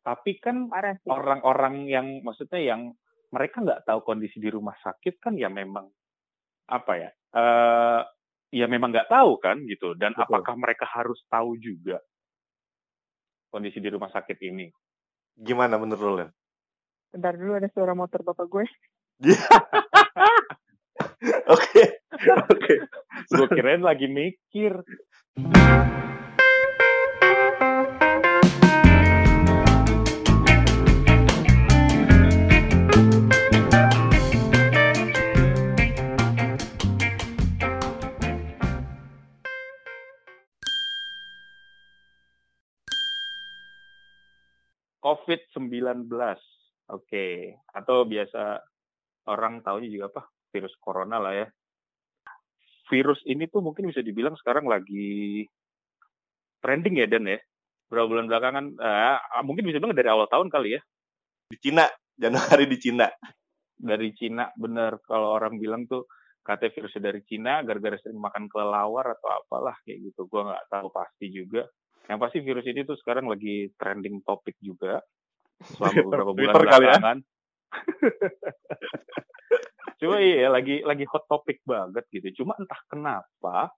Tapi kan orang-orang yang maksudnya yang mereka nggak tahu kondisi di rumah sakit kan ya memang apa ya? eh ya memang nggak tahu kan gitu. Dan Betul. apakah mereka harus tahu juga kondisi di rumah sakit ini? Gimana menurut lo? Bentar dulu ada suara motor bapak gue. Oke, oke. Gue kirain lagi mikir. COVID-19. Oke. Atau biasa orang taunya juga apa? Virus corona lah ya. Virus ini tuh mungkin bisa dibilang sekarang lagi trending ya Dan ya. Berapa bulan belakangan, eh, mungkin bisa bilang dari awal tahun kali ya. Di Cina, Januari di Cina. Dari Cina, bener. Kalau orang bilang tuh katanya virusnya dari Cina, gara-gara sering makan kelelawar atau apalah kayak gitu. Gua nggak tahu pasti juga. Yang pasti virus ini tuh sekarang lagi trending topik juga selama beberapa bulan ya? belakangan. Cuma iya lagi lagi hot topic banget gitu. Cuma entah kenapa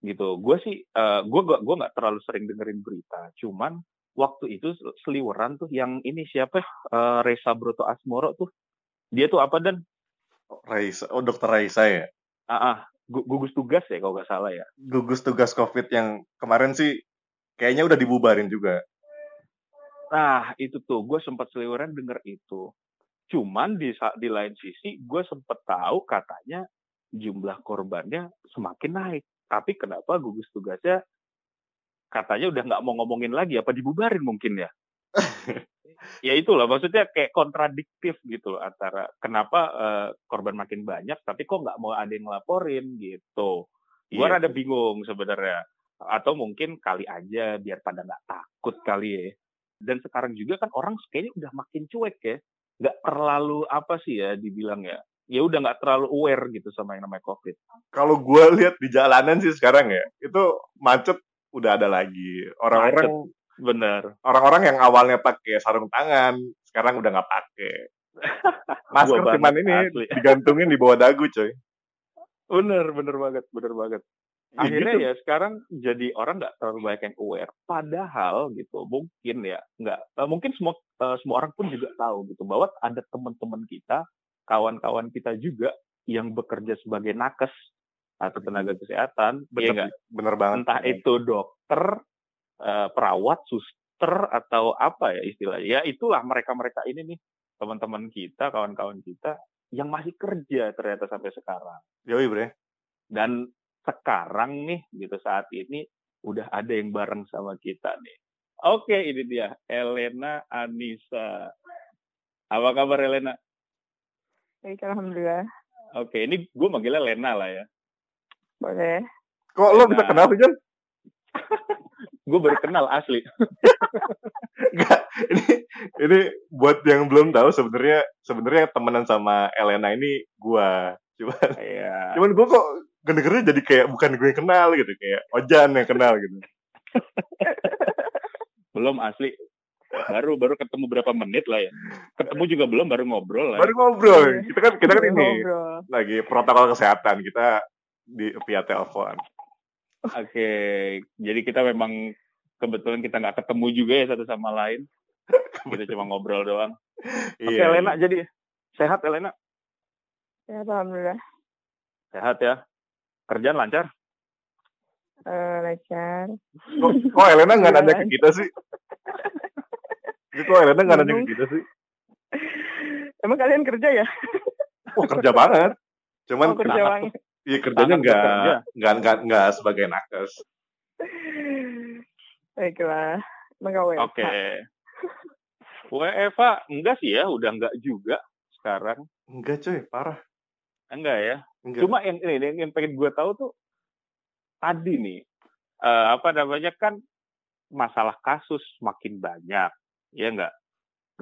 gitu. Gue sih eh gue gak gue nggak terlalu sering dengerin berita. Cuman waktu itu seliweran tuh yang ini siapa eh, Reza Broto Asmoro tuh dia tuh apa dan Raisa, oh dokter Raisa ya. ah, ah, gu- gugus tugas ya kalau nggak salah ya. Gugus tugas COVID yang kemarin sih kayaknya udah dibubarin juga. Nah, itu tuh gue sempat seliweran denger itu. Cuman di di lain sisi gue sempat tahu katanya jumlah korbannya semakin naik. Tapi kenapa gugus tugasnya katanya udah nggak mau ngomongin lagi apa dibubarin mungkin ya? ya itulah maksudnya kayak kontradiktif gitu loh antara kenapa eh, korban makin banyak tapi kok nggak mau ada yang ngelaporin gitu. Gue Iya. rada bingung sebenarnya. Atau mungkin kali aja biar pada nggak takut kali ya. Dan sekarang juga kan orang kayaknya udah makin cuek ya. Nggak terlalu apa sih ya dibilang ya. Ya udah nggak terlalu aware gitu sama yang namanya COVID. Kalau gue lihat di jalanan sih sekarang ya, itu macet udah ada lagi. Orang-orang Bener. orang-orang yang awalnya pakai sarung tangan, sekarang udah nggak pakai. Masker cuman ini asli. digantungin di bawah dagu, coy. Bener, bener banget, bener banget. Ya Akhirnya gitu. ya sekarang jadi orang nggak terlalu banyak yang aware. Padahal gitu, mungkin ya nggak, eh, mungkin semua eh, semua orang pun juga tahu gitu bahwa ada teman-teman kita, kawan-kawan kita juga yang bekerja sebagai nakes atau tenaga kesehatan, ya Bener, nggak? bener banget. entah itu dokter, eh, perawat, suster atau apa ya istilahnya. Ya itulah mereka-mereka ini nih teman-teman kita, kawan-kawan kita yang masih kerja ternyata sampai sekarang. Yoi, bre. Dan sekarang nih gitu saat ini udah ada yang bareng sama kita nih. Oke, ini dia Elena Anissa. Apa kabar Elena? Baik, alhamdulillah. Oke, ini gue manggilnya Lena lah ya. Boleh. Kok lo bisa kenal sih, Jon? Gue baru kenal asli. Enggak, ini ini buat yang belum tahu sebenarnya sebenarnya temenan sama Elena ini gua. Cuman Iya. cuman gua kok kedengernya jadi kayak bukan gue yang kenal gitu, kayak Ojan yang kenal gitu. Belum asli. Baru baru ketemu berapa menit lah ya. Ketemu juga belum, baru ngobrol lah. ya. Baru ngobrol. Kita kan kita kan Boleh ini ngobrol. lagi protokol kesehatan kita di via telepon. Oke, jadi kita memang kebetulan kita nggak ketemu juga ya satu sama lain. Kita cuma ngobrol doang. Oke, Iya. Elena jadi sehat Elena? Ya, alhamdulillah. Sehat ya. Kerjaan lancar? Eh, lancar. Kok, kok Elena nggak nanya ke kita sih? Kok Elena nggak nanya ke kita sih? Emang kalian kerja ya? Wah kerja banget. Cuman Oh, kerja banget. Iya kerjanya nggak nggak nggak nggak sebagai nakes. Baiklah. Kau WFH? Oke. WFA enggak sih ya, udah enggak juga sekarang. Enggak coy, parah. Enggak ya. Enggak. Cuma yang ini yang, yang pengen gue tahu tuh tadi nih eh, apa namanya kan masalah kasus makin banyak, ya enggak?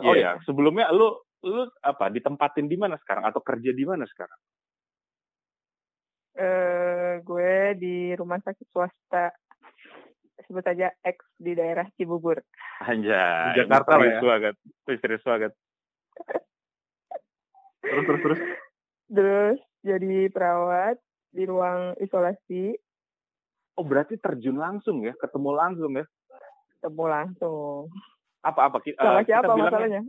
Oh Iya. ya, sebelumnya lu lu apa ditempatin di mana sekarang atau kerja di mana sekarang? Eh, gue di rumah sakit swasta sebut saja X di daerah Cibubur. Anjay. Di Jakarta lah ya. banget. Banget. Terus terus terus. Terus jadi perawat di ruang isolasi, Oh berarti terjun langsung ya, ketemu langsung ya. ketemu langsung. Apa apa kita, Sama eh, kita siapa bilangnya masalahnya?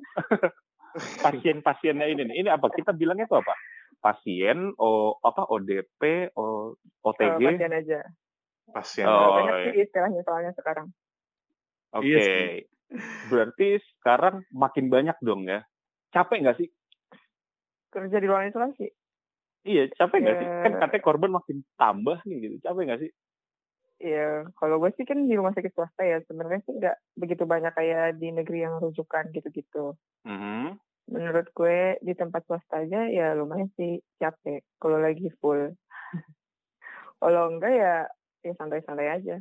pasien-pasiennya ini nih. Ini apa kita bilangnya itu apa? Pasien, o apa ODP, o, Eh, OTG. pasien aja. Pasien. Oh, Banyak iya. sih istilahnya soalnya sekarang. Oke. Iya sih. Berarti sekarang makin banyak dong ya. Capek nggak sih? Kerja di ruang isolasi. Iya, capek nggak sih? Ya. Kan katanya korban makin tambah nih gitu. Capek nggak sih? Iya, kalau gue sih kan di rumah sakit swasta ya, sebenarnya sih nggak begitu banyak kayak di negeri yang rujukan gitu-gitu. Mhm. Menurut gue di tempat swasta aja ya lumayan sih capek kalau lagi full. kalau enggak ya ya santai-santai aja.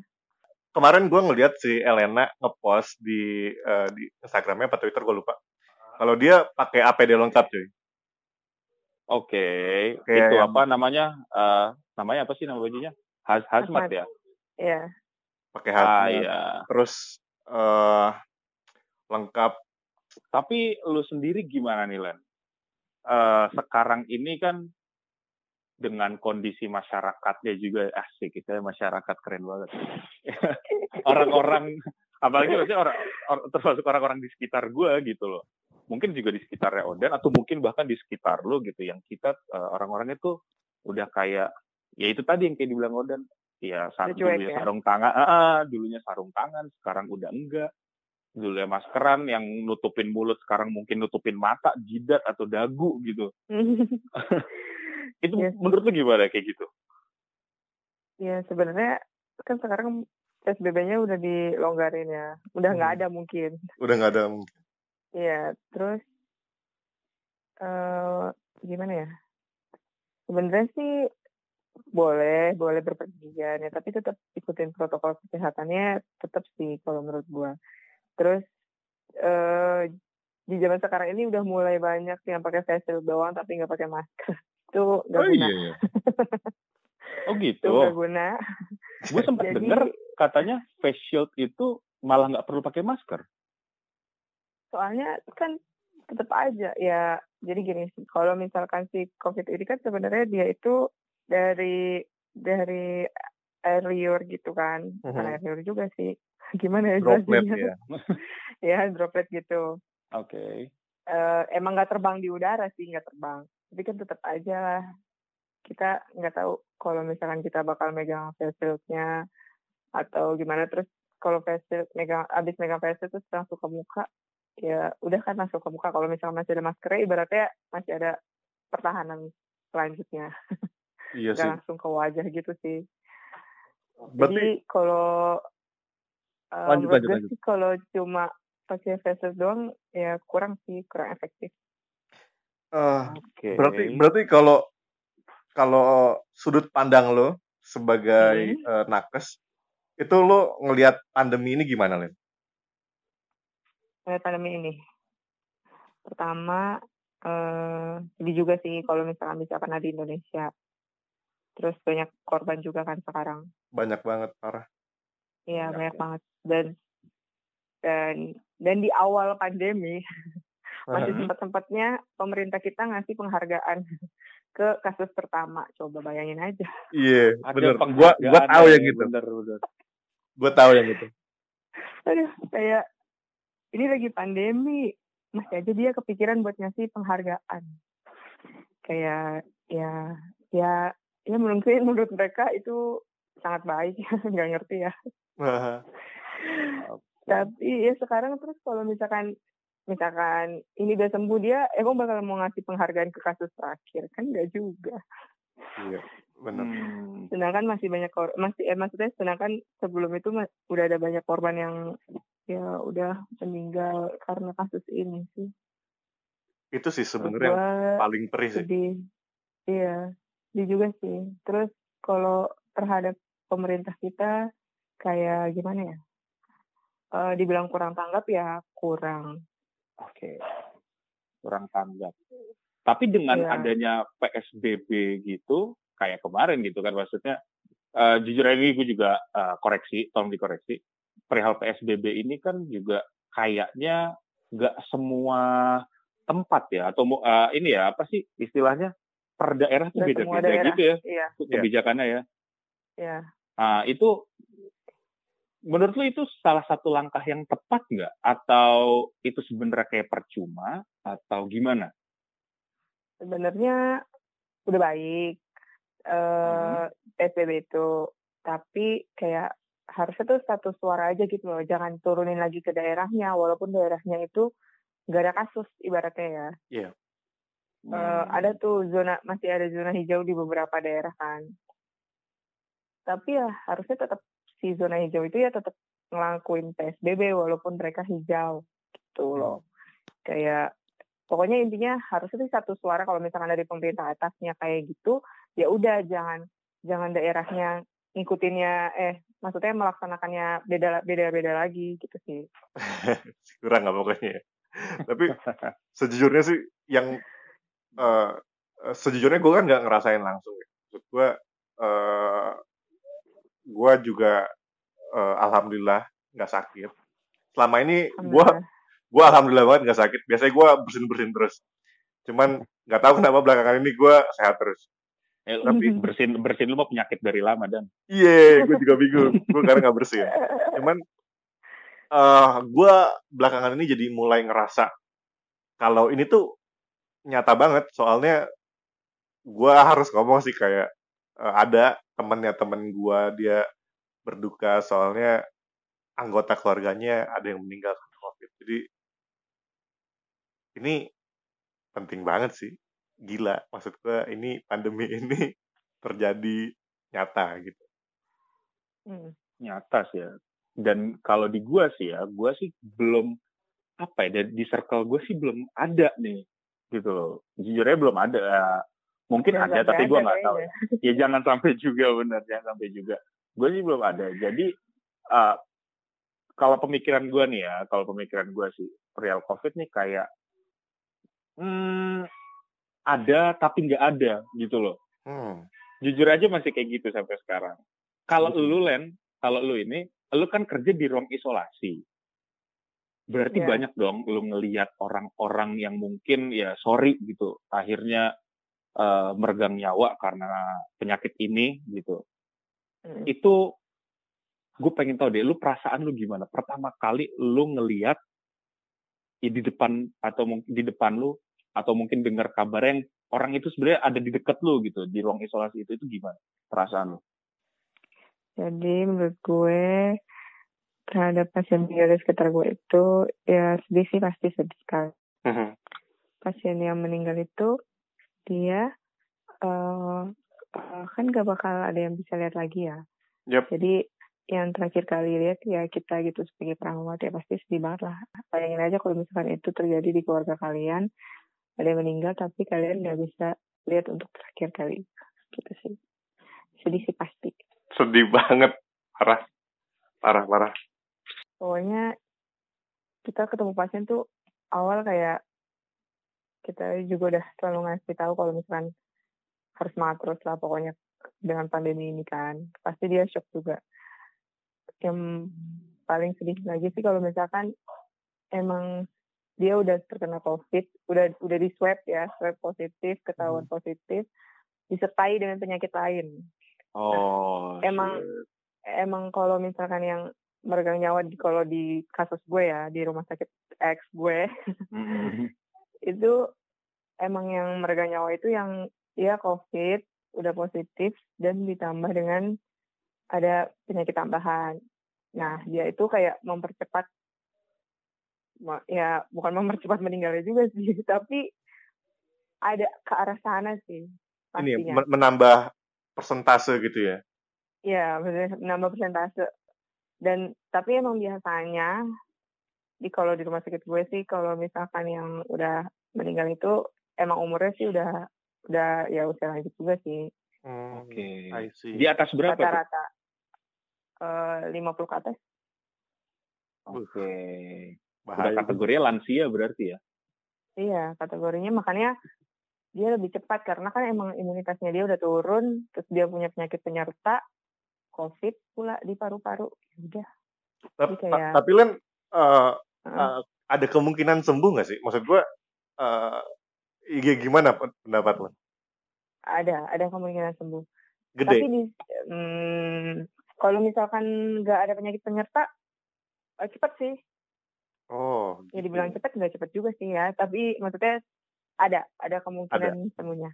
Kemarin gue ngeliat si Elena ngepost di eh, di Instagramnya apa Twitter gue lupa. Kalau dia pakai APD lengkap cuy. Oke. Kayak Itu yang- apa namanya? Eh, namanya apa sih nama bajunya? Haz hazmat ya? Iya, Pakai Ah hazmat. iya. Terus eh lengkap. Tapi lu sendiri gimana nih Len? Eh, sekarang ini kan dengan kondisi masyarakatnya juga asik kita masyarakat keren banget. orang-orang apalagi maksudnya orang, or- termasuk orang-orang di sekitar gua gitu loh. Mungkin juga di sekitarnya Odan atau mungkin bahkan di sekitar lo gitu yang kita eh, orang-orangnya tuh udah kayak ya itu tadi yang kayak dibilang Odan ya saat dulunya ya? sarung tangan ah, ah, dulunya sarung tangan sekarang udah enggak dulunya maskeran yang nutupin mulut sekarang mungkin nutupin mata jidat atau dagu gitu itu Iya sih. menurut lu gimana kayak gitu ya sebenarnya kan sekarang PSBB-nya udah dilonggarin ya, udah nggak Hmm. ada mungkin. Udah nggak ada. Iya, terus eh gimana ya? Sebenarnya sih boleh, boleh berpergian ya, tapi tetap ikutin protokol kesehatannya tetap sih kalau menurut gua. Terus eh di zaman sekarang ini udah mulai banyak yang pakai face shield doang tapi nggak pakai masker. Itu nggak Oh guna. iya. iya. oh Itu gitu nggak guna. gue sempat Jadi denger katanya face shield itu malah nggak perlu pakai masker soalnya kan tetap aja ya jadi gini kalau misalkan si covid ini kan sebenarnya dia itu dari dari air liur gitu kan. Air liur juga sih. Gimana ya Droplet ya. ya droplet gitu. Oke. Eh, emang nggak terbang di udara sih nggak terbang. Tapi kan tetap aja lah. Kita nggak tahu kalau misalkan kita bakal megang face shield-nya atau gimana. Terus kalau face shield megang abis megang face shield terus langsung ke muka ya udah kan langsung ke muka kalau misalkan masih ada maskernya ibaratnya masih ada pertahanan selanjutnya Iya sih. langsung ke wajah gitu sih Berarti jadi kalau eh, Lanjut, lanjut, gue lanjut. sih kalau cuma pakai face shield doang ya kurang sih kurang efektif eh, oke berarti berarti kalau kalau sudut pandang lo sebagai Hmm. eh, nakes itu lo ngelihat pandemi ini gimana Len? Melihat pandemi ini. Pertama, eh sedih juga sih kalau misalkan misalkan ada di Indonesia. Terus banyak korban juga kan sekarang. Banyak banget parah. Iya, Banyak banyak ya. banget. Dan dan dan di awal pandemi masih sempat-sempatnya pemerintah kita ngasih penghargaan ke kasus pertama. Coba bayangin aja. Iya, ada bener. Gua gua tahu ya, yang gitu. bener bener Gua tahu yang gitu. Aduh, kayak ini lagi pandemi, masih aja dia kepikiran buat ngasih penghargaan. Kayak ya ya ya mungkin menurut mereka itu sangat baik nggak ngerti ya. Tapi ya sekarang terus kalau misalkan misalkan ini udah sembuh dia emang bakal mau ngasih penghargaan ke kasus terakhir kan nggak juga. Iya, bener. Hmm. Sedangkan masih banyak kor masih eh, maksudnya sedangkan sebelum itu mas- udah ada banyak korban yang ya udah meninggal karena kasus ini sih. Itu sih sebenarnya yang paling perih sih. sedih. Iya, sedih juga sih. Terus kalau terhadap pemerintah kita kayak gimana ya? Eh, dibilang kurang tanggap ya kurang. Oke. Kurang tanggap. Tapi dengan Iya. adanya PSBB gitu, kayak kemarin gitu kan maksudnya uh, jujur aja gue juga uh, koreksi, tolong dikoreksi. Perihal PSBB ini kan juga kayaknya nggak semua tempat ya atau uh, ini ya apa sih istilahnya per daerah tuh beda-beda gitu ya iya. kebijakannya ya. Iya. Nah, itu menurut lu itu salah satu langkah yang tepat nggak? Atau itu sebenarnya kayak percuma? Atau gimana? Sebenarnya udah baik uh, hmm. PSBB itu, tapi kayak harusnya tuh satu suara aja gitu loh, jangan turunin lagi ke daerahnya, walaupun daerahnya itu nggak ada kasus ibaratnya ya. Iya. Yeah. Hmm. Uh, ada tuh zona masih ada zona hijau di beberapa daerah kan. Tapi ya harusnya tetap si zona hijau itu ya tetap ngelakuin PSBB walaupun mereka hijau gitu hmm. loh. Kayak pokoknya intinya harusnya sih satu suara kalau misalkan dari pemerintah atasnya kayak gitu ya udah jangan jangan daerahnya ngikutinnya eh maksudnya melaksanakannya beda beda beda lagi gitu sih kurang nggak pokoknya ya. tapi sejujurnya sih yang uh, sejujurnya gue kan nggak ngerasain langsung ya. gue uh, gue juga uh, alhamdulillah nggak sakit. Selama ini gue gue alhamdulillah banget nggak sakit. Biasanya gue bersin bersin terus. Cuman nggak tahu kenapa belakangan ini gue sehat terus. Eh, tapi bersin bersin lu mau penyakit dari lama dan. Iya, yeah, gue juga bingung. gue karena nggak bersin. Cuman uh, eh, gue belakangan ini jadi mulai ngerasa kalau ini tuh nyata banget. Soalnya gue harus ngomong sih kayak uh, ada temennya temen gue dia berduka soalnya anggota keluarganya ada yang meninggal karena covid jadi ini penting banget sih gila maksud gue ini pandemi ini terjadi nyata gitu. Hmm. nyata sih ya. Dan kalau di gue sih ya gue sih belum apa ya di circle gue sih belum ada nih gitu loh. Jujurnya belum ada. Mungkin ada tapi gue nggak tahu. ya. ya jangan sampai juga benar jangan sampai juga. Gue sih belum ada. Jadi uh, kalau pemikiran gue nih ya kalau pemikiran gue sih real covid nih kayak hmm, ada tapi nggak ada gitu loh hmm. jujur aja masih kayak gitu sampai sekarang kalau hmm. lu len kalau lu ini lu kan kerja di ruang isolasi berarti yeah. banyak dong lu ngelihat orang-orang yang mungkin ya sorry gitu akhirnya uh, meregang nyawa karena penyakit ini gitu. Hmm. Itu gue pengen tahu deh, lu perasaan lu gimana? Pertama kali lu ngeliat ya, di depan atau di depan lu atau mungkin dengar kabar yang orang itu sebenarnya ada di dekat lu gitu di ruang isolasi itu itu gimana perasaan lu? Jadi menurut gue terhadap pasien di sekitar gue itu ya sedih sih pasti sedih sekali. Uh -huh. Pasien yang meninggal itu dia uh, uh, kan gak bakal ada yang bisa lihat lagi ya. Yep. Jadi yang terakhir kali lihat ya kita gitu sebagai perawat ya pasti sedih banget lah. Bayangin aja kalau misalkan itu terjadi di keluarga kalian, ada yang meninggal tapi kalian nggak bisa lihat untuk terakhir kali. Gitu sih. Sedih sih pasti. Sedih banget. Parah. Parah, parah. Pokoknya kita ketemu pasien tuh awal kayak kita juga udah selalu ngasih tahu kalau misalkan harus semangat terus lah pokoknya dengan pandemi ini kan pasti dia shock juga yang paling sedih lagi sih kalau misalkan emang dia udah terkena covid udah udah di swab ya swab positif ketahuan hmm. positif disertai dengan penyakit lain oh nah, emang shit. emang kalau misalkan yang meregang nyawa di kalau di kasus gue ya di rumah sakit X gue mm-hmm. itu emang yang mereka nyawa itu yang ya COVID udah positif dan ditambah dengan ada penyakit tambahan. Nah, dia itu kayak mempercepat ya bukan mempercepat meninggalnya juga sih, tapi ada ke arah sana sih. Ya, pastinya. Ini menambah persentase gitu ya? Iya, menambah persentase. Dan tapi emang biasanya di kalau di rumah sakit gue sih kalau misalkan yang udah meninggal itu emang umurnya sih udah udah ya usia lanjut juga sih. Hmm, Oke. Okay. Di atas berapa? Rata-rata eh, lima puluh ke atas. Oke. Okay. Udah kategorinya lansia berarti ya? Iya, kategorinya makanya dia lebih cepat karena kan emang imunitasnya dia udah turun, terus dia punya penyakit penyerta, COVID pula di paru-paru. Ya Udah. Tapi, kayak- tapi Len eh, Heeh. eh, ada kemungkinan sembuh nggak sih? Maksud gue eh iya, gimana pendapat lo? Ada, ada kemungkinan sembuh. Gede. Tapi di, hmm, kalau misalkan nggak ada penyakit penyerta, eh, cepat sih. Oh, Ya gitu. dibilang cepat nggak cepat juga sih ya. Tapi maksudnya ada, ada kemungkinan sembuhnya.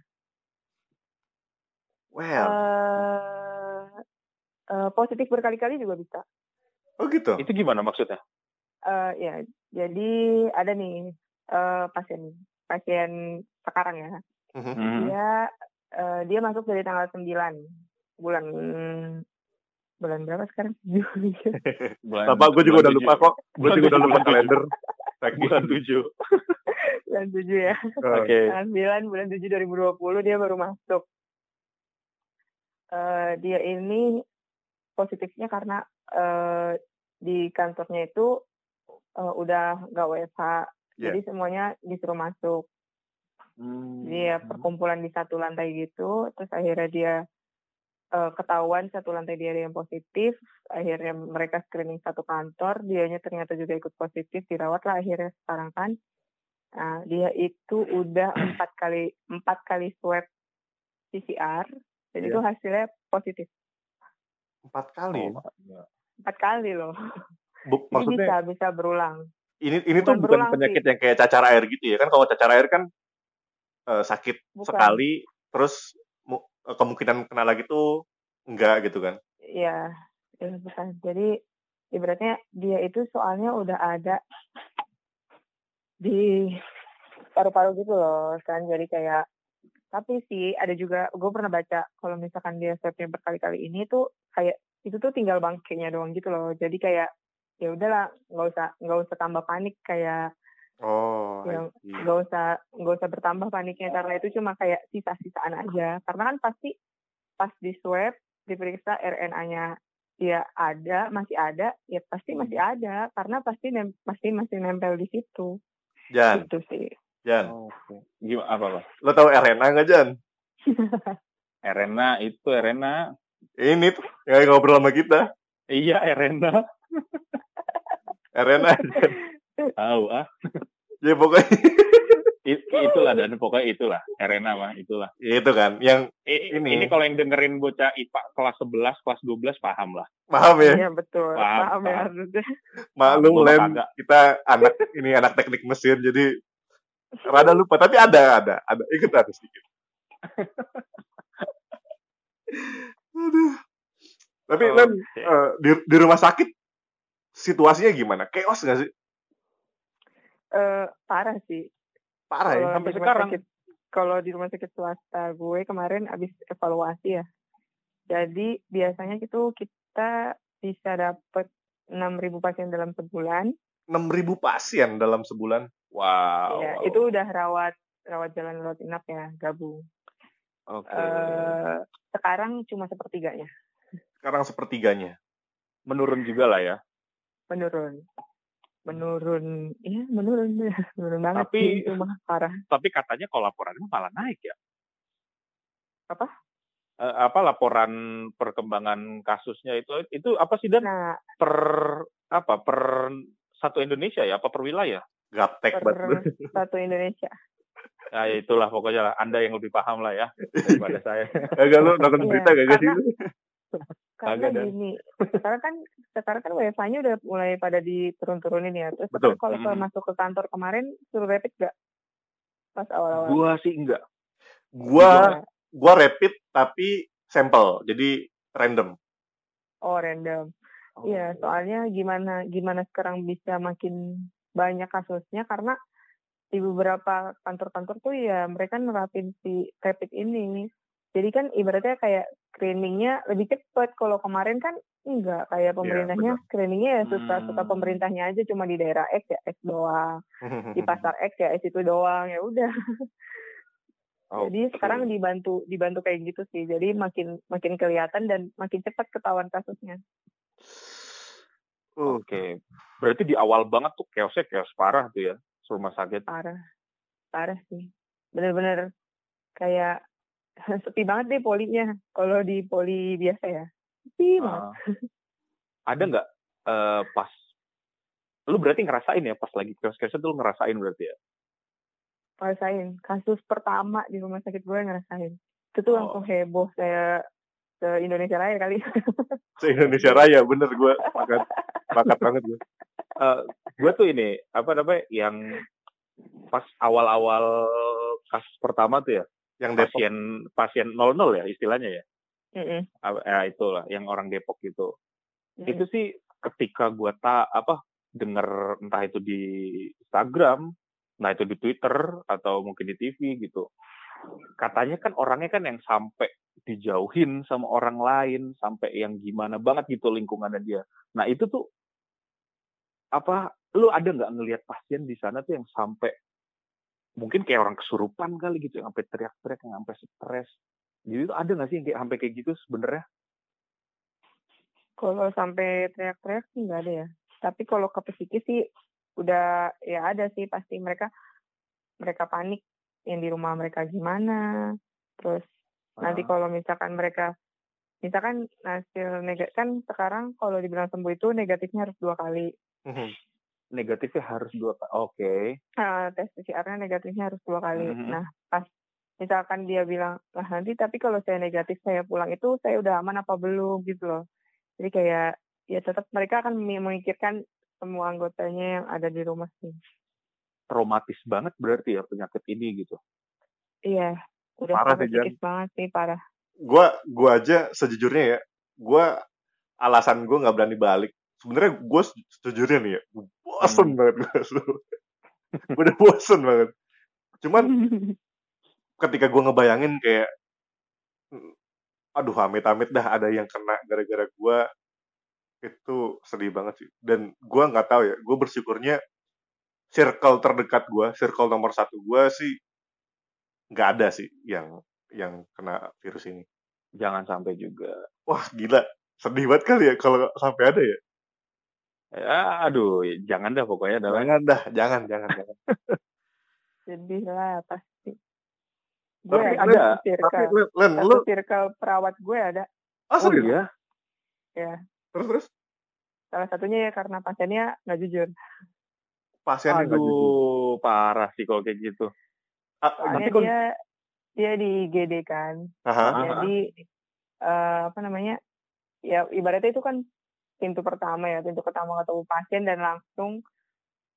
Well, Eh, eh, positif berkali-kali juga bisa. oh gitu. Itu gimana maksudnya? Eh, ya, jadi ada nih eh, pasien pasien sekarang ya. Mhm. Hmm. Dia eh, dia masuk dari tanggal 9 bulan bulan berapa sekarang? Juli. Bulan, Bapak gue juga bulan udah lupa tujuh. kok. Gue Bulan juga udah tujuh, lupa bulan tujuh. kalender. Bulan tujuh. bulan 7 ya. Oke. Tanggal 9 bulan 7 2020 dia baru masuk. Eh, dia ini positifnya karena eh, di kantornya itu eh, udah nggak WFH. Iya. Jadi semuanya disuruh masuk. Hmm. Dia perkumpulan di satu lantai gitu, terus akhirnya dia eh, ketahuan satu lantai dia ada yang positif, akhirnya mereka screening satu kantor, dianya ternyata juga ikut positif, dirawat lah akhirnya sekarang kan. Nah, dia itu udah empat kali empat kali swab PCR, dan Iya. itu hasilnya positif Empat kali. Oh, empat kali loh. Bu- Jadi maksudnya bisa bisa berulang. ini ini tuh bukan bukan berulang penyakit yang kayak cacar air gitu ya kan? Kalau cacar air kan eh, sakit Bukan. sekali, terus kemungkinan kena lagi tuh enggak gitu kan? Iya, ya bukan. Jadi ibaratnya dia itu soalnya udah ada di paru-paru gitu loh kan. Jadi kayak tapi sih ada juga gue pernah baca kalau misalkan dia swabnya berkali-kali ini tuh kayak itu tuh tinggal bangkainya doang gitu loh. Jadi kayak ya udahlah nggak usah nggak usah tambah panik kayak Oh, Yang nggak usah nggak usah bertambah paniknya karena itu cuma kayak sisa-sisaan aja karena kan pasti pas di swab diperiksa RNA-nya dia ada masih ada ya pasti masih ada karena pasti nem pasti masih nempel di situ Jan, itu sih Jan, Oke. Gimana apa pak? lo tau RNA nggak Jan? Arena itu Arena. Ini tuh yang ngobrol sama kita. Iya Arena. RNA. Jan. Tahu ah. ya pokoknya I- itulah dan pokoknya itulah Arena mah itulah. itu kan yang I- Ini. ini, kalau yang dengerin bocah IPA kelas 11, kelas 12 paham lah. paham ya iya betul Paham, paham ya paham. harusnya maklum lem kita anak ini anak teknik mesin jadi rada lupa tapi ada ada ada ikut ada sedikit Aduh. tapi Oke. Lem eh, di, di rumah sakit situasinya gimana chaos nggak sih Eh, parah sih parah ya sampai sekarang. sakit- kalau di rumah sakit swasta gue kemarin abis evaluasi ya. Jadi biasanya itu kita bisa dapet 6.000 pasien dalam sebulan. enam ribu pasien dalam sebulan Wow. ya, wow. itu udah rawat rawat jalan rawat inap ya, gabung. Oke. Eh, sekarang cuma sepertiganya sekarang sepertiganya Menurun juga lah ya. menurun. Menurun, iya menurun, menurun banget Tapi- sih itu mah parah. Tapi katanya kalau laporannya malah naik ya. Apa? Eh, apa laporan perkembangan kasusnya itu itu apa sih dan Nah, per apa per satu Indonesia ya apa per wilayah? gaptek banget satu Indonesia. Ya itulah pokoknya lah. Anda yang lebih paham lah ya daripada saya. Agak lu nonton Iya, berita gak sih karena- Dan. gini, sekarang kan sekarang kan WFH-nya udah mulai pada diturun-turunin ya. Terus Betul. kalau Hmm. masuk ke kantor kemarin suruh rapid gak? Pas awal-awal. Gua sih enggak. gua gua rapid tapi sampel jadi random Oh random. Iya, soalnya gimana gimana sekarang bisa makin banyak kasusnya karena di beberapa kantor-kantor tuh ya mereka nerapin si rapid ini. Jadi kan ibaratnya kayak screeningnya lebih cepat. Kalau kemarin kan enggak kayak pemerintahnya screeningnya ya suka-suka Hmm. pemerintahnya aja cuma di daerah X ya X doang, di pasar X ya X itu doang ya udah. Jadi Oke. sekarang dibantu dibantu kayak gitu sih. Jadi makin makin kelihatan dan makin cepat ketahuan kasusnya. Oke. Berarti di awal banget tuh chaosnya chaos parah tuh ya. Rumah sakit. parah parah sih bener-bener kayak sepi banget deh polinya kalau di poli biasa ya sepi banget. Ah. ada nggak eh, pas lu berarti ngerasain ya pas lagi kios-kiosnya tuh lu ngerasain berarti ya Ngerasain. Kasus pertama di rumah sakit gue ngerasain. Itu tuh Oh. langsung heboh saya se Indonesia Raya kali. Se Indonesia Raya bener gue pakat pakat banget gue. Eh, gue tuh ini apa namanya yang pas awal-awal kasus pertama tuh ya Yang Depok. pasien pasien 00 ya istilahnya ya Mm-mm. Ah, ya itulah yang orang Depok gitu Mm-mm. itu sih ketika gua ta apa denger entah itu di Instagram entah itu di Twitter atau mungkin di TV gitu katanya kan orangnya kan yang sampai dijauhin sama orang lain sampai yang gimana banget gitu lingkungannya dia nah itu tuh apa lu ada nggak ngelihat pasien di sana tuh yang sampai mungkin kayak orang kesurupan kali gitu yang sampai teriak-teriak yang sampai stres jadi itu ada nggak sih yang kayak sampai kayak gitu sebenarnya Kalau sampai teriak-teriak sih nggak ada ya. Tapi kalau ke psikis sih udah ya ada sih pasti mereka mereka panik yang di rumah mereka gimana. Terus nanti kalau misalkan mereka misalkan hasil negatif kan sekarang kalau dibilang sembuh itu negatifnya harus dua kali. Mhm. Negatifnya harus dua kali. Oke. Nah, tes PCR-nya negatifnya harus dua kali. Mhm. Nah, pas misalkan dia bilang, lah nanti tapi kalau saya negatif saya pulang itu saya udah aman apa belum gitu loh. Jadi kayak ya tetap mereka akan memi- memikirkan semua anggotanya yang ada di rumah sih. Traumatis banget berarti ya penyakit ini gitu. Iya, udah Parah sih, banget sih parah. Gue gue aja sejujurnya ya, gue alasan gue nggak berani balik. Sebenarnya gue sejujurnya nih ya, bosen Hmm. banget gue. gue udah bosen banget. Cuman ketika gue ngebayangin kayak "Hmm, aduh amit-amit dah ada yang kena gara-gara gue itu sedih banget sih dan gue nggak tahu ya gue bersyukurnya circle terdekat gue circle nomor satu gue sih nggak ada sih yang yang kena virus ini Jangan sampai juga. wah gila sedih banget kali ya kalau sampai ada ya Ya, aduh, jangan dah pokoknya adalah jangan dah jangan jangan jangan Sedih lah pasti. Gue Tapi ada satu circle, tapi Len, satu lu circle perawat gue ada. ah, Oh serius? iya. Ya, terus terus salah satunya ya karena pasiennya nggak jujur. pasien jujur. Aduh, parah sih kalau kayak gitu. Ah, Soalnya kalau- dia dia di GD kan. aha. Ah. Jadi eh, apa namanya? Ya ibaratnya itu kan pintu pertama ya, pintu pertama ketemu pasien dan langsung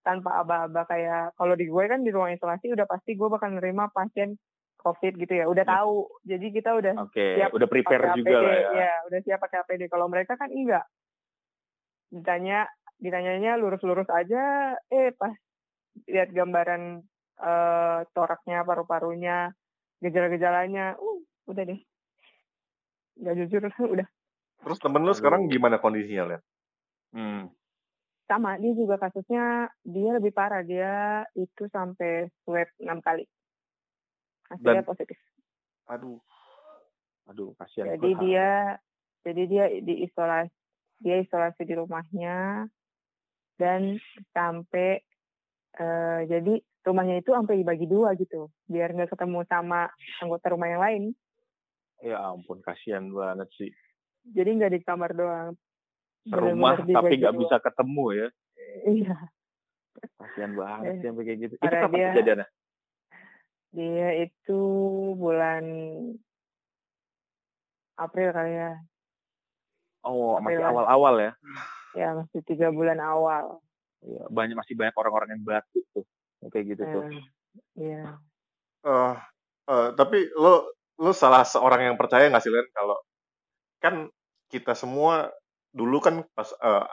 tanpa aba-aba kayak kalau di gue kan di ruang isolasi udah pasti gue bakal nerima pasien COVID gitu ya, udah Ya. tahu. Jadi kita udah Oke, Siap, udah prepare pakai juga APD, lah ya. udah siap pakai APD. Kalau mereka kan enggak. Ditanya, ditanyanya lurus-lurus aja, eh pas lihat gambaran eh toraknya, paru-parunya, gejala-gejalanya, uh, udah deh. Nggak jujur, udah. Terus temen lu sekarang gimana kondisinya Len Hmm. Sama, dia juga kasusnya, dia lebih parah. Dia itu sampai swab 6 kali. Hasilnya Dan- positif. aduh Aduh, kasihan. Jadi dia jadi dia diisolasi dia isolasi di rumahnya dan sampai eh, jadi rumahnya itu sampai dibagi dua gitu biar nggak ketemu sama anggota rumah yang lain Ya ampun, kasihan banget sih. Jadi nggak di kamar doang Serumah Bener-bener tapi dibagi nggak bisa ketemu ya. iya Kasihan banget Eh, sih sampai kayak gitu. Itu kapan dia- kejadiannya? dia itu bulan April kali ya Oh, masih April. awal-awal ya. ya masih tiga bulan awal Iya, banyak masih banyak orang-orang yang batuk tuh. Kayak gitu tuh. Eh, iya Eh, eh, tapi lo lo salah seorang yang percaya nggak sih Len kalau kan kita semua dulu kan pas eh,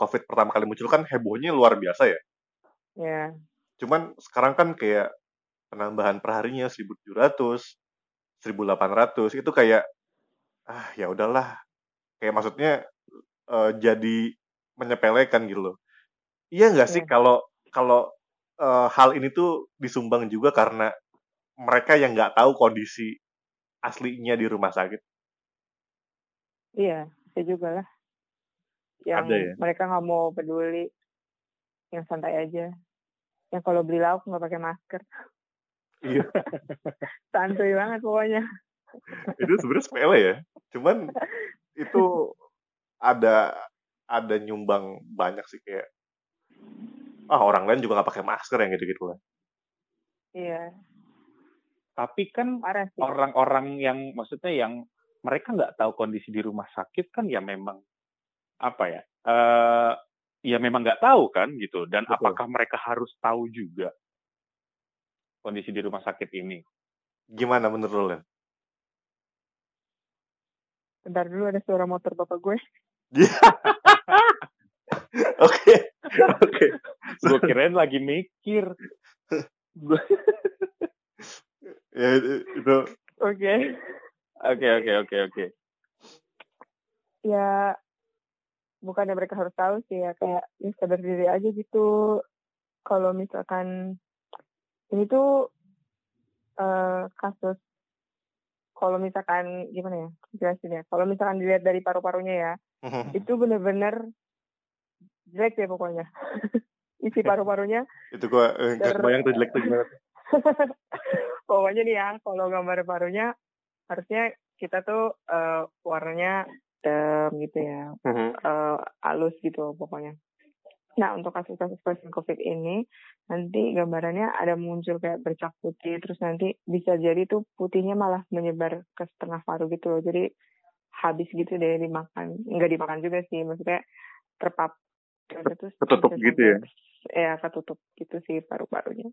COVID pertama kali muncul kan hebohnya luar biasa ya. ya Cuman sekarang kan kayak penambahan perharinya 1.700, 1.800 itu kayak ah ya udahlah. Kayak maksudnya eh, jadi menyepelekan gitu loh. Iya nggak sih Iya. kalau kalau eh, hal ini tuh disumbang juga karena mereka yang nggak tahu kondisi aslinya di rumah sakit. Iya, bisa juga lah. Yang Ada ya? mereka nggak mau peduli, yang santai aja. Yang kalau beli lauk nggak pakai masker, Iya. santuy banget pokoknya. itu sebenarnya sepele ya. Cuman itu ada ada nyumbang banyak sih kayak ah orang lain juga nggak pakai masker yang gitu-gitu lah. Iya, Tapi kan orang-orang yang maksudnya yang mereka nggak tahu kondisi di rumah sakit kan ya memang apa ya? eh ya memang nggak tahu kan gitu. Dan Betul. apakah mereka harus tahu juga kondisi di rumah sakit ini? Gimana menurut lo? Len? Bentar dulu ada suara motor bapak gue. Oke, oke. Gue kirain lagi mikir. Gue Ya itu, itu Oke. Oke oke oke oke. Ya, bukannya mereka harus tahu sih ya. Kayak ya sadar diri aja gitu. Kalau misalkan ini tuh eh, kasus kalau misalkan gimana ya jelasin ya kalau misalkan dilihat dari paru-parunya ya itu bener-bener jelek ya pokoknya isi paru-parunya itu gua eh, nggak kebayang tuh jelek tuh gimana. pokoknya nih ya kalau gambar parunya harusnya kita tuh eh, warnanya hitam gitu ya. Eh, halus gitu pokoknya. Nah untuk kasus-kasus pasien covid ini nanti gambarannya ada muncul kayak bercak putih terus nanti bisa jadi tuh putihnya malah menyebar ke setengah paru gitu loh. Jadi habis gitu deh dimakan. Nggak dimakan juga sih maksudnya terpap terus Ketutup gitu ya? ya ketutup gitu sih paru-parunya.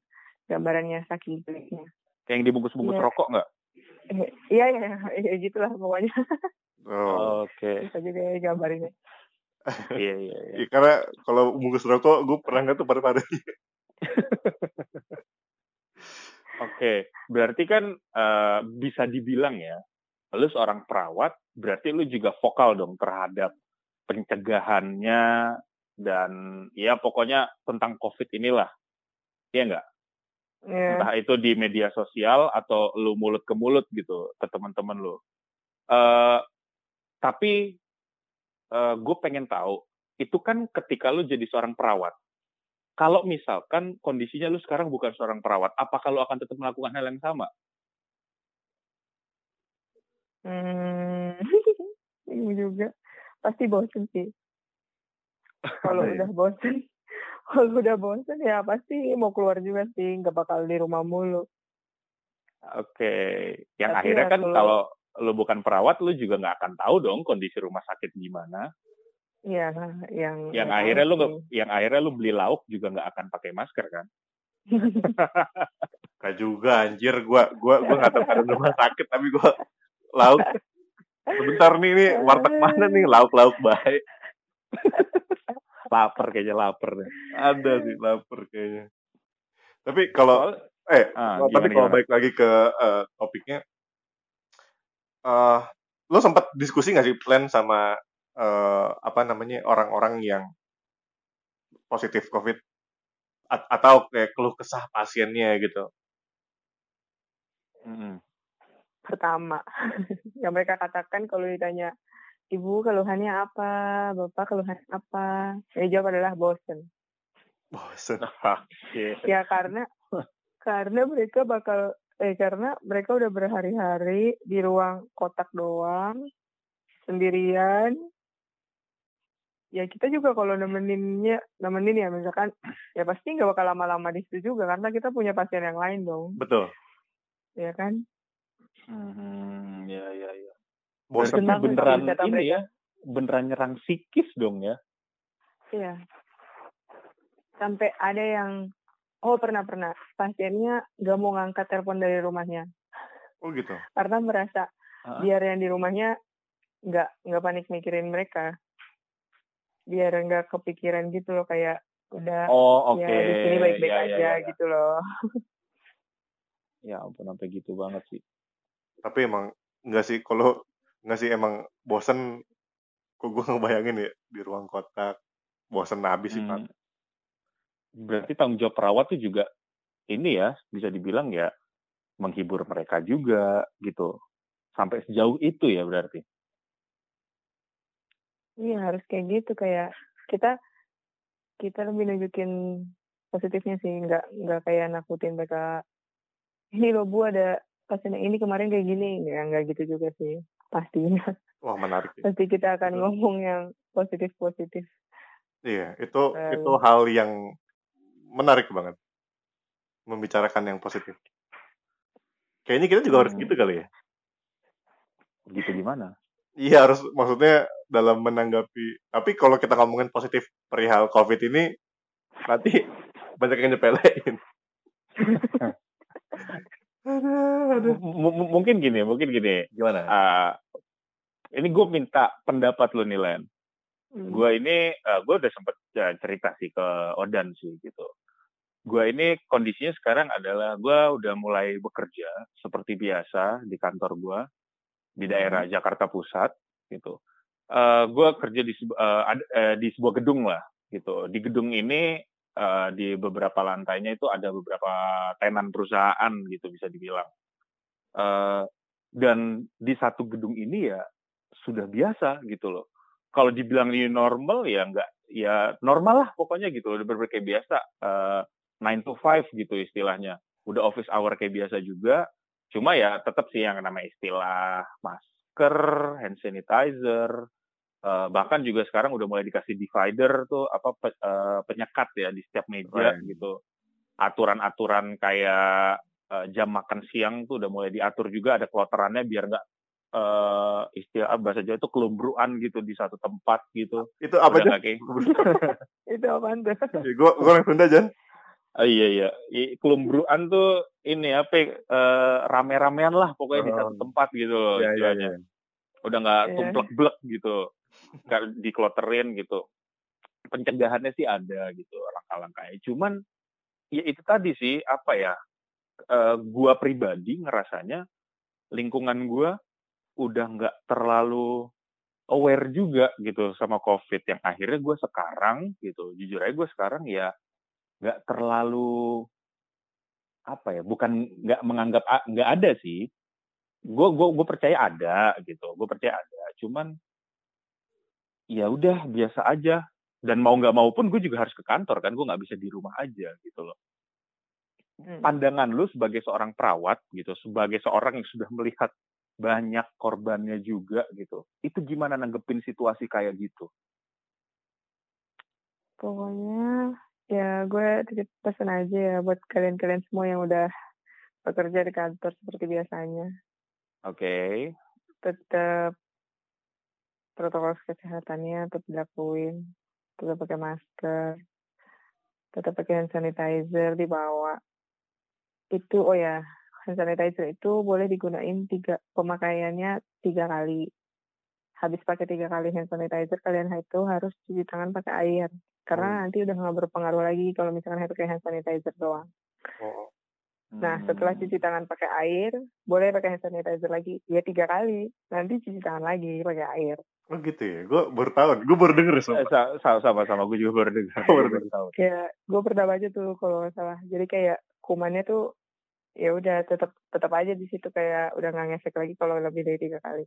Gambarannya saking jeleknya. Kayak yang dibungkus-bungkus Iya. rokok nggak? Iya iya iya gitulah pokoknya Oh. Oke. bisa juga ya gambarinnya Iya iya iya. Ya, karena kalau bungkus rokok gue pernah nggak tuh paru-paru. Oke, berarti kan eh, bisa dibilang ya, lu seorang perawat, berarti lu juga vokal dong terhadap pencegahannya dan ya pokoknya tentang COVID inilah, Iya nggak? Ya Entah itu di media sosial atau lu mulut ke mulut gitu ke teman-teman lu. Eh, tapi gue pengen tahu, itu kan ketika lu jadi seorang perawat, kalau misalkan kondisinya lu sekarang bukan seorang perawat, apakah lu akan tetap melakukan hal yang sama? Hmm, juga. Pasti bosen sih. Kalau Iya. udah bosen, kalau udah bosen ya pasti mau keluar juga sih, nggak bakal di rumah mulu. Oke, yang Tapi akhirnya ya kan kalau- lu bukan perawat, lu juga nggak akan tahu dong kondisi rumah sakit gimana. Iya, yang Yang akhirnya lu sih. yang akhirnya lu beli lauk juga nggak akan pakai masker kan? Gak juga anjir, gua gua gua nggak tahu ada rumah sakit tapi gua lauk. Sebentar nih nih warteg mana nih lauk-lauk baik. Lapar kayaknya lapar deh. Ada sih lapar kayaknya. Tapi kalau eh Ah, tapi gimana, kalau gimana? balik lagi ke eh, topiknya, eh lo sempat diskusi nggak sih plan sama eh, apa namanya orang-orang yang positif COVID A- atau kayak keluh kesah pasiennya gitu? Mm-mm. Pertama, yang mereka katakan kalau ditanya, Ibu keluhannya apa? Bapak keluhannya apa? Yang jawab adalah bosen. Bosen. Oke. Ya karena karena mereka bakal eh karena mereka udah berhari-hari di ruang kotak doang sendirian. Ya kita juga kalau nemeninnya nemenin ya misalkan ya pasti nggak bakal lama-lama di situ juga karena kita punya pasien yang lain dong, Betul. ya kan? Hmm, ya ya ya. Berarti beneran ini mereka. ya, beneran nyerang psikis dong ya. Iya. Sampai ada yang oh pernah pernah pasiennya nggak mau ngangkat telepon dari rumahnya Oh gitu. karena merasa Hah? biar yang di rumahnya nggak nggak panik mikirin mereka biar nggak kepikiran gitu loh kayak udah Oh oke. ya di sini baik-baik Ya, ya, aja ya, ya. gitu loh Ya ampun sampai gitu banget sih. Tapi emang enggak sih kalau enggak sih emang bosen kok gue ngebayangin ya di ruang kotak bosen habis sih Pak. Hmm. Berarti tanggung jawab perawat tuh juga ini ya bisa dibilang ya menghibur mereka juga gitu. Sampai sejauh itu ya berarti. iya harus kayak gitu kayak kita kita lebih nunjukin positifnya sih nggak nggak kayak nakutin mereka ini loh bu ada pasien yang ini kemarin kayak gini ya nggak gitu juga sih pastinya. Wah menarik. Ya. Pasti kita akan itu. ngomong yang positif-positif. Iya, itu um, itu hal yang menarik banget. Membicarakan yang positif. Kayaknya kita juga harus hmm. gitu kali ya. Gitu gimana? Iya harus maksudnya dalam menanggapi. Tapi kalau kita ngomongin positif perihal COVID ini, nanti banyak yang nyepelein. mungkin gini, mungkin gini. Gimana? Uh, ini gue minta pendapat lu nih, Len. Hmm. Gue ini, uh, gue udah sempet uh, cerita sih ke Odan sih gitu. Gue ini kondisinya sekarang adalah gue udah mulai bekerja seperti biasa di kantor gue di daerah hmm. Jakarta Pusat gitu. Uh, gue kerja di uh, uh, di sebuah gedung lah gitu. Di gedung ini uh, di beberapa lantainya itu ada beberapa tenan perusahaan gitu bisa dibilang. Uh, dan di satu gedung ini ya sudah biasa gitu loh. Kalau dibilang ini normal ya enggak ya normal lah pokoknya gitu loh. Udah berbagai biasa. Uh, eh, 9 to 5 gitu istilahnya. Udah office hour kayak biasa juga. Cuma ya tetap sih yang namanya istilah masker, hand sanitizer, Uh, bahkan juga sekarang udah mulai dikasih divider tuh apa pe, uh, penyekat ya di setiap meja right. gitu. Aturan-aturan kayak uh, jam makan siang tuh udah mulai diatur juga ada kloterannya biar nggak uh, istilah bahasa Jawa itu kelumbruan gitu di satu tempat gitu. Itu apa aja? itu apa tuh? Ya, gua gua orang Sunda Jan. Oh, iya iya, kelumbruan tuh ini apa uh, rame-ramean lah pokoknya oh. di satu tempat gitu loh yeah, yeah, yeah. Udah nggak yeah. tumplek-blek gitu nggak dikloterin gitu. Pencegahannya sih ada gitu langkah-langkahnya. Cuman ya itu tadi sih apa ya uh, gua pribadi ngerasanya lingkungan gua udah nggak terlalu aware juga gitu sama covid. Yang akhirnya gue sekarang gitu jujur aja gue sekarang ya nggak terlalu apa ya bukan nggak menganggap nggak ada sih. Gue gue gue percaya ada gitu gue percaya ada. Cuman ya udah biasa aja dan mau nggak mau pun gue juga harus ke kantor kan gue nggak bisa di rumah aja gitu loh hmm. pandangan lu sebagai seorang perawat gitu sebagai seorang yang sudah melihat banyak korbannya juga gitu itu gimana nanggepin situasi kayak gitu pokoknya ya gue titip pesan aja ya buat kalian-kalian semua yang udah bekerja di kantor seperti biasanya oke okay. tetap protokol kesehatannya tetap dilakuin tetap pakai masker tetap pakai hand sanitizer dibawa itu oh ya hand sanitizer itu boleh digunain tiga pemakaiannya tiga kali habis pakai tiga kali hand sanitizer kalian itu harus cuci tangan pakai air karena hmm. nanti udah nggak berpengaruh lagi kalau misalkan pakai hand sanitizer doang. Oh. Nah, setelah hmm. cuci tangan pakai air, boleh pakai hand sanitizer lagi. Ya tiga kali. Nanti cuci tangan lagi pakai air. Oh gitu ya? Gue baru tahu. Gue baru denger sama. sama sama sama. Gue juga baru denger. baru denger. Kayak gue pernah baca tuh kalau nggak salah. Jadi kayak kumannya tuh ya udah tetap tetap aja di situ kayak udah nggak ngefek lagi kalau lebih dari tiga kali.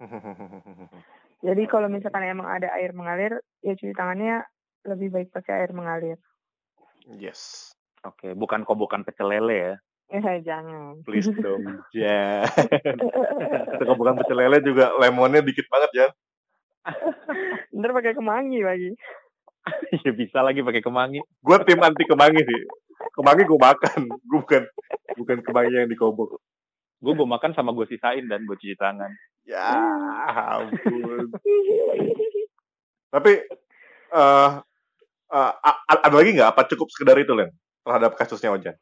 Jadi kalau misalkan emang ada air mengalir, ya cuci tangannya lebih baik pakai air mengalir. Yes. Oke, okay, bukan kobokan pecel lele ya? Eh, jangan. Please dong, ya. Itu kobokan pecel lele juga lemonnya dikit banget ya. Ntar pakai kemangi lagi. ya bisa lagi pakai kemangi. Gue tim anti kemangi sih. Kemangi gue makan, gue bukan bukan kemangi yang dikobok. Gue gue makan sama gue sisain dan gue cuci tangan. Ya ampun. Tapi uh, uh, ada lagi nggak? Apa cukup sekedar itu, Len? terhadap kasusnya Ojan?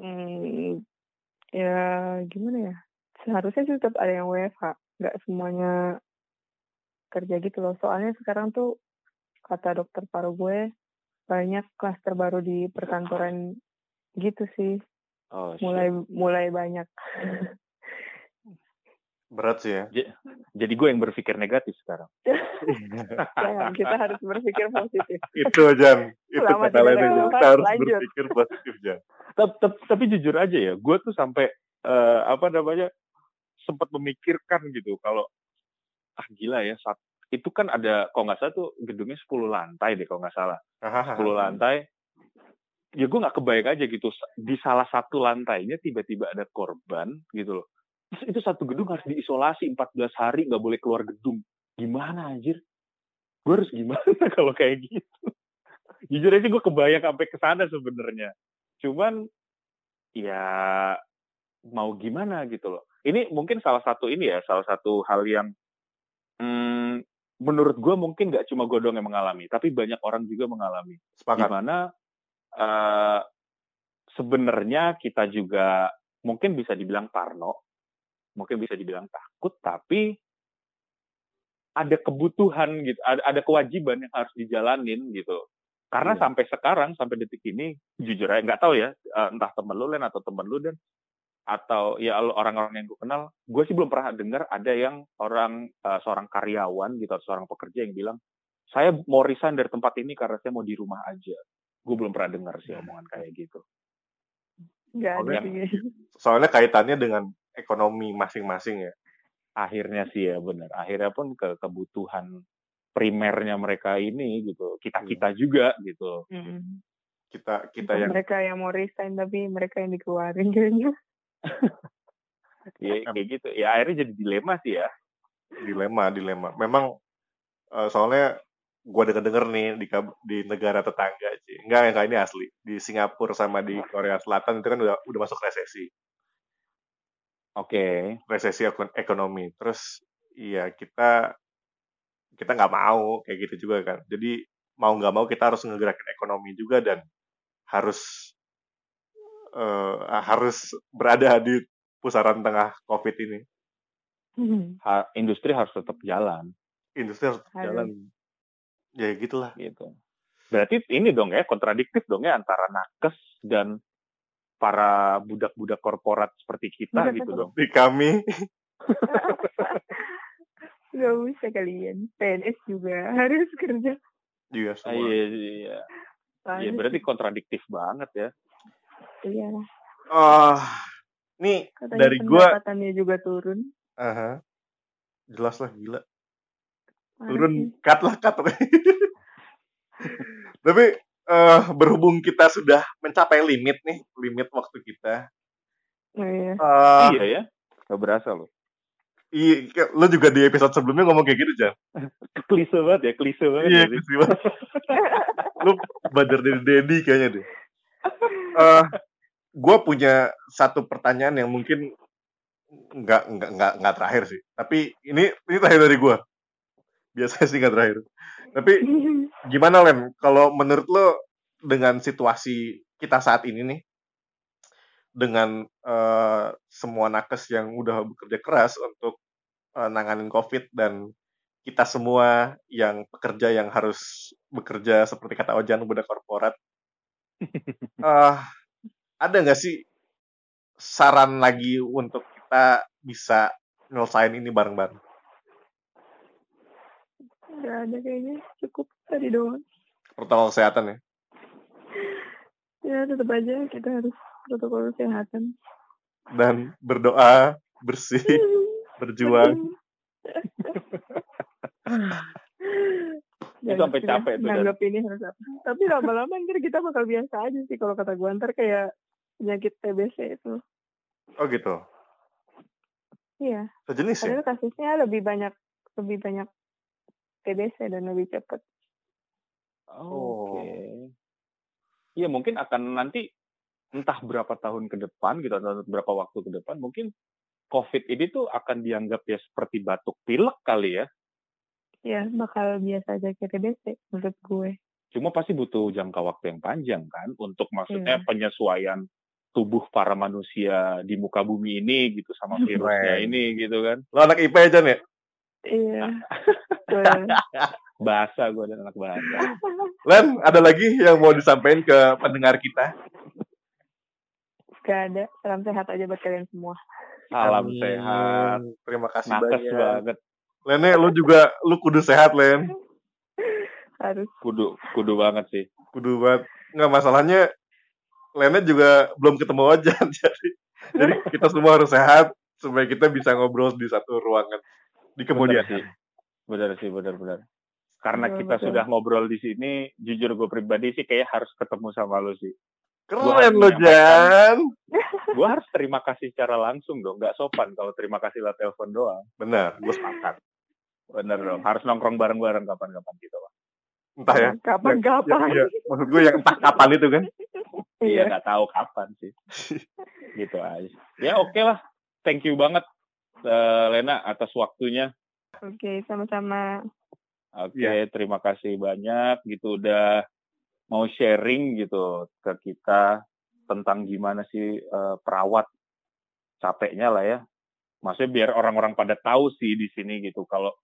Hmm, ya gimana ya? Seharusnya sih tetap ada yang WFH. Nggak semuanya kerja gitu loh. Soalnya sekarang tuh kata dokter paru gue banyak klaster baru di perkantoran gitu sih. Oh, mulai mulai banyak. Berat sih ya. Jadi gue yang berpikir negatif sekarang. Jangan, kita harus berpikir positif. itu aja. Itu kata. Kita harus lanjut. berpikir positif aja. Tapi, tapi, tapi jujur aja ya, gue tuh sampai uh, apa namanya sempat memikirkan gitu kalau ah gila ya saat itu kan ada kalau nggak salah tuh gedungnya 10 lantai deh kalau nggak salah. 10 lantai. Ya gue nggak kebayang aja gitu di salah satu lantainya tiba-tiba ada korban gitu loh Terus itu satu gedung harus diisolasi 14 hari, nggak boleh keluar gedung. Gimana anjir? Gue harus gimana kalau kayak gitu? Jujur aja gue kebayang sampai ke sana sebenarnya. Cuman ya mau gimana gitu loh. Ini mungkin salah satu ini ya, salah satu hal yang hmm, menurut gue mungkin nggak cuma gue doang yang mengalami, tapi banyak orang juga mengalami. Sepakat. Di mana uh, sebenarnya kita juga mungkin bisa dibilang parno, mungkin bisa dibilang takut, tapi ada kebutuhan gitu, ada, ada kewajiban yang harus dijalanin gitu. Karena yeah. sampai sekarang, sampai detik ini, jujur aja nggak tahu ya, eh, entah temen lu Len atau temen lu dan atau ya orang-orang yang gue kenal, gue sih belum pernah dengar ada yang orang uh, seorang karyawan gitu, atau seorang pekerja yang bilang, saya mau resign dari tempat ini karena saya mau di rumah aja. Gue belum pernah dengar sih omongan kayak gitu. Gak ada soalnya, soalnya kaitannya dengan ekonomi masing-masing ya. Akhirnya sih ya benar. Akhirnya pun ke kebutuhan primernya mereka ini gitu. Kita kita juga gitu. Hmm. Kita kita yang mereka yang mau resign tapi mereka yang dikeluarin kayaknya. Ya kayak gitu. Ya akhirnya jadi dilema sih ya. Dilema dilema. Memang uh, soalnya gue denger denger nih di di negara tetangga sih. Enggak enggak ini asli. Di Singapura sama di Korea Selatan itu kan udah udah masuk resesi. Oke. Okay. resesi ekonomi. Terus iya kita kita nggak mau kayak gitu juga kan. Jadi mau nggak mau kita harus ngegerakin ekonomi juga dan harus uh, harus berada di pusaran tengah COVID ini. Hmm. Ha, industri harus tetap jalan. Industri harus tetap jalan. Ya gitulah. Gitu. Berarti ini dong ya kontradiktif dong ya antara nakes dan para budak-budak korporat seperti kita budak gitu dong. Di kami. Gak bisa kalian. PNS juga harus kerja. Iya semua. Ah, iya, iya. Iya berarti kontradiktif banget ya. Iya. Uh, nih Katanya dari gua pendapatannya juga turun. Uh -huh. Jelas lah gila. Turun cut lah cut. Tapi uh, berhubung kita sudah mencapai limit nih, limit waktu kita. Oh, iya. Uh, iya ya. Gak berasa loh. Iya, lo juga di episode sebelumnya ngomong kayak gitu, Jan. klise banget ya, klise banget. Iya, klise banget. lo belajar dari Dedi kayaknya deh. Uh, gue punya satu pertanyaan yang mungkin nggak nggak nggak nggak terakhir sih. Tapi ini ini terakhir dari gue biasanya sih nggak terakhir. Tapi gimana lem? Kalau menurut lo dengan situasi kita saat ini nih dengan uh, semua nakes yang udah bekerja keras untuk uh, nanganin covid dan kita semua yang pekerja yang harus bekerja seperti kata Ojan budak korporat uh, ada nggak sih saran lagi untuk kita bisa nyelesain ini bareng-bareng? Gak ada kayaknya, cukup tadi doang. Protokol kesehatan ya? Ya tetap aja kita harus protokol kesehatan. Dan berdoa, bersih, berjuang. itu sampai capek tuh. Nanggap ini harus apa. Tapi lama-lama ntar kita bakal biasa aja sih kalau kata gue ntar kayak penyakit TBC itu. Oh gitu. Iya. Sejenis ya? Padahal kasusnya lebih banyak lebih banyak TBC dan lebih cepat. Oh. Oke. Okay. Iya mungkin akan nanti entah berapa tahun ke depan gitu atau berapa waktu ke depan mungkin COVID ini tuh akan dianggap ya seperti batuk pilek kali ya. Ya, bakal biasa aja kayak TBC menurut gue. Cuma pasti butuh jangka waktu yang panjang kan untuk maksudnya yeah. penyesuaian tubuh para manusia di muka bumi ini gitu sama virusnya ini gitu kan. Lo anak IP aja nih? Iya. bahasa gue dan anak bahasa. Len, ada lagi yang mau disampaikan ke pendengar kita? Gak ada. Salam sehat aja buat kalian semua. Salam Amin. sehat. Terima kasih Nakes banyak. banget. Lene, lu juga lu kudu sehat, Len. Harus. Kudu, kudu banget sih. Kudu banget. Nggak masalahnya Lene juga belum ketemu aja jadi jadi kita semua harus sehat supaya kita bisa ngobrol di satu ruangan di kemudian benar sih benar sih benar-benar karena betul, kita betul. sudah ngobrol di sini jujur gue pribadi sih kayak harus ketemu sama lo sih keren lo Jan gue harus terima kasih secara langsung dong nggak sopan kalau terima kasih lah telepon doang Bener, gue sepakat. bener dong harus nongkrong bareng-bareng kapan-kapan gitu pak Entah ya. Kapan-kapan. Ya, iya. Maksud gue yang entah kapan itu kan. Iya nggak tahu kapan sih gitu aja ya oke lah thank you banget eh, Lena atas waktunya Oke, sama-sama. Oke, Iya. terima kasih banyak gitu udah mau sharing gitu ke kita tentang gimana sih eh, perawat capeknya lah ya. Maksudnya biar orang-orang pada tahu sih di sini gitu kalau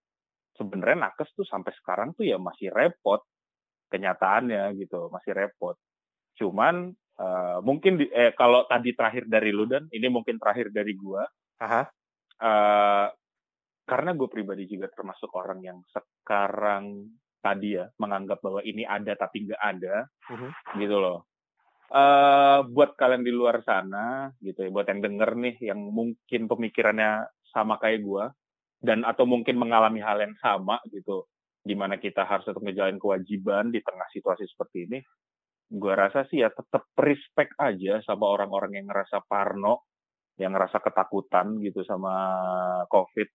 sebenarnya nakes tuh sampai sekarang tuh ya masih repot kenyataannya gitu, masih repot. Cuman eh, mungkin di, eh, kalau tadi terakhir dari lu dan ini mungkin terakhir dari gua Aha. eh karena gue pribadi juga termasuk orang yang sekarang tadi ya menganggap bahwa ini ada tapi nggak ada Mhm. gitu loh. eh buat kalian di luar sana gitu ya, buat yang denger nih yang mungkin pemikirannya sama kayak gue dan atau mungkin mengalami hal yang sama gitu, di mana kita harus tetap ngejalanin kewajiban di tengah situasi seperti ini, gue rasa sih ya tetap respect aja sama orang-orang yang ngerasa parno, yang ngerasa ketakutan gitu sama COVID.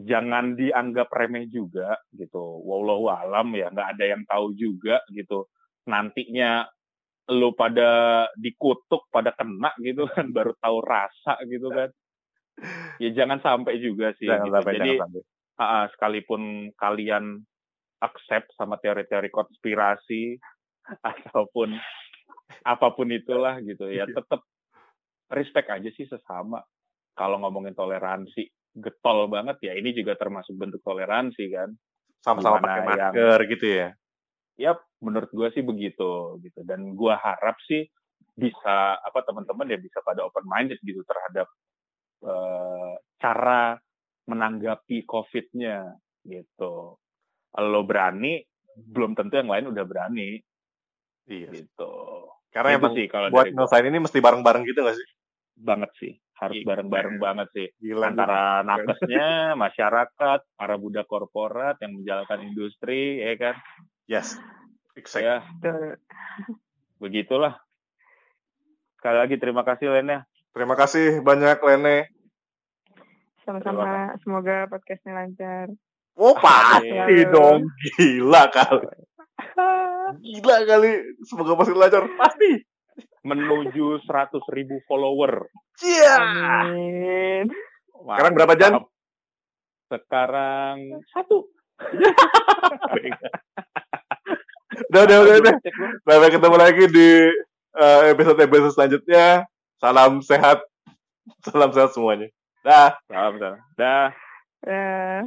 Jangan dianggap remeh juga gitu. Wallahu alam ya, nggak ada yang tahu juga gitu. Nantinya lu pada dikutuk, pada kena gitu kan, baru tahu rasa gitu kan. Ya jangan sampai juga sih. Jangan gitu. sampai, Jadi jangan sampai. ah, sekalipun kalian accept sama teori-teori konspirasi ataupun apa pun itulah gitu ya Iya. tetap respect aja sih sesama kalau ngomongin toleransi getol banget ya ini juga termasuk bentuk toleransi kan Sama-sama pakai yang- masker gitu ya. ya menurut gue sih begitu gitu dan gue harap sih bisa apa teman-teman ya bisa pada open minded gitu terhadap eh, cara menanggapi COVID-nya gitu. Kalau berani, belum tentu yang lain udah berani Iya. gitu. Karena Itu emang sih kalau buat nyelesain ini mesti bareng-bareng gitu gak sih? banget sih, harus bareng-bareng banget sih Gila. antara nakesnya, masyarakat, para budak korporat yang menjalankan industri, ya kan? Yes. Exactly. Ya, begitulah. Sekali lagi terima kasih Lena. Terima kasih banyak Lene. Sama-sama. Semoga podcastnya lancar. Oh pasti dong. Gila kali. Gila kali. Semoga pasti lancar. Pasti. Menuju 100 ribu follower. Iya. Amin. Sekarang berapa, Jan? Sekarang satu. Udah, udah, udah, udah. Sampai ketemu lagi di eh, episode-episode selanjutnya. Salam sehat. Salam sehat semuanya. Dah. Salam, salam. Dah. Eh.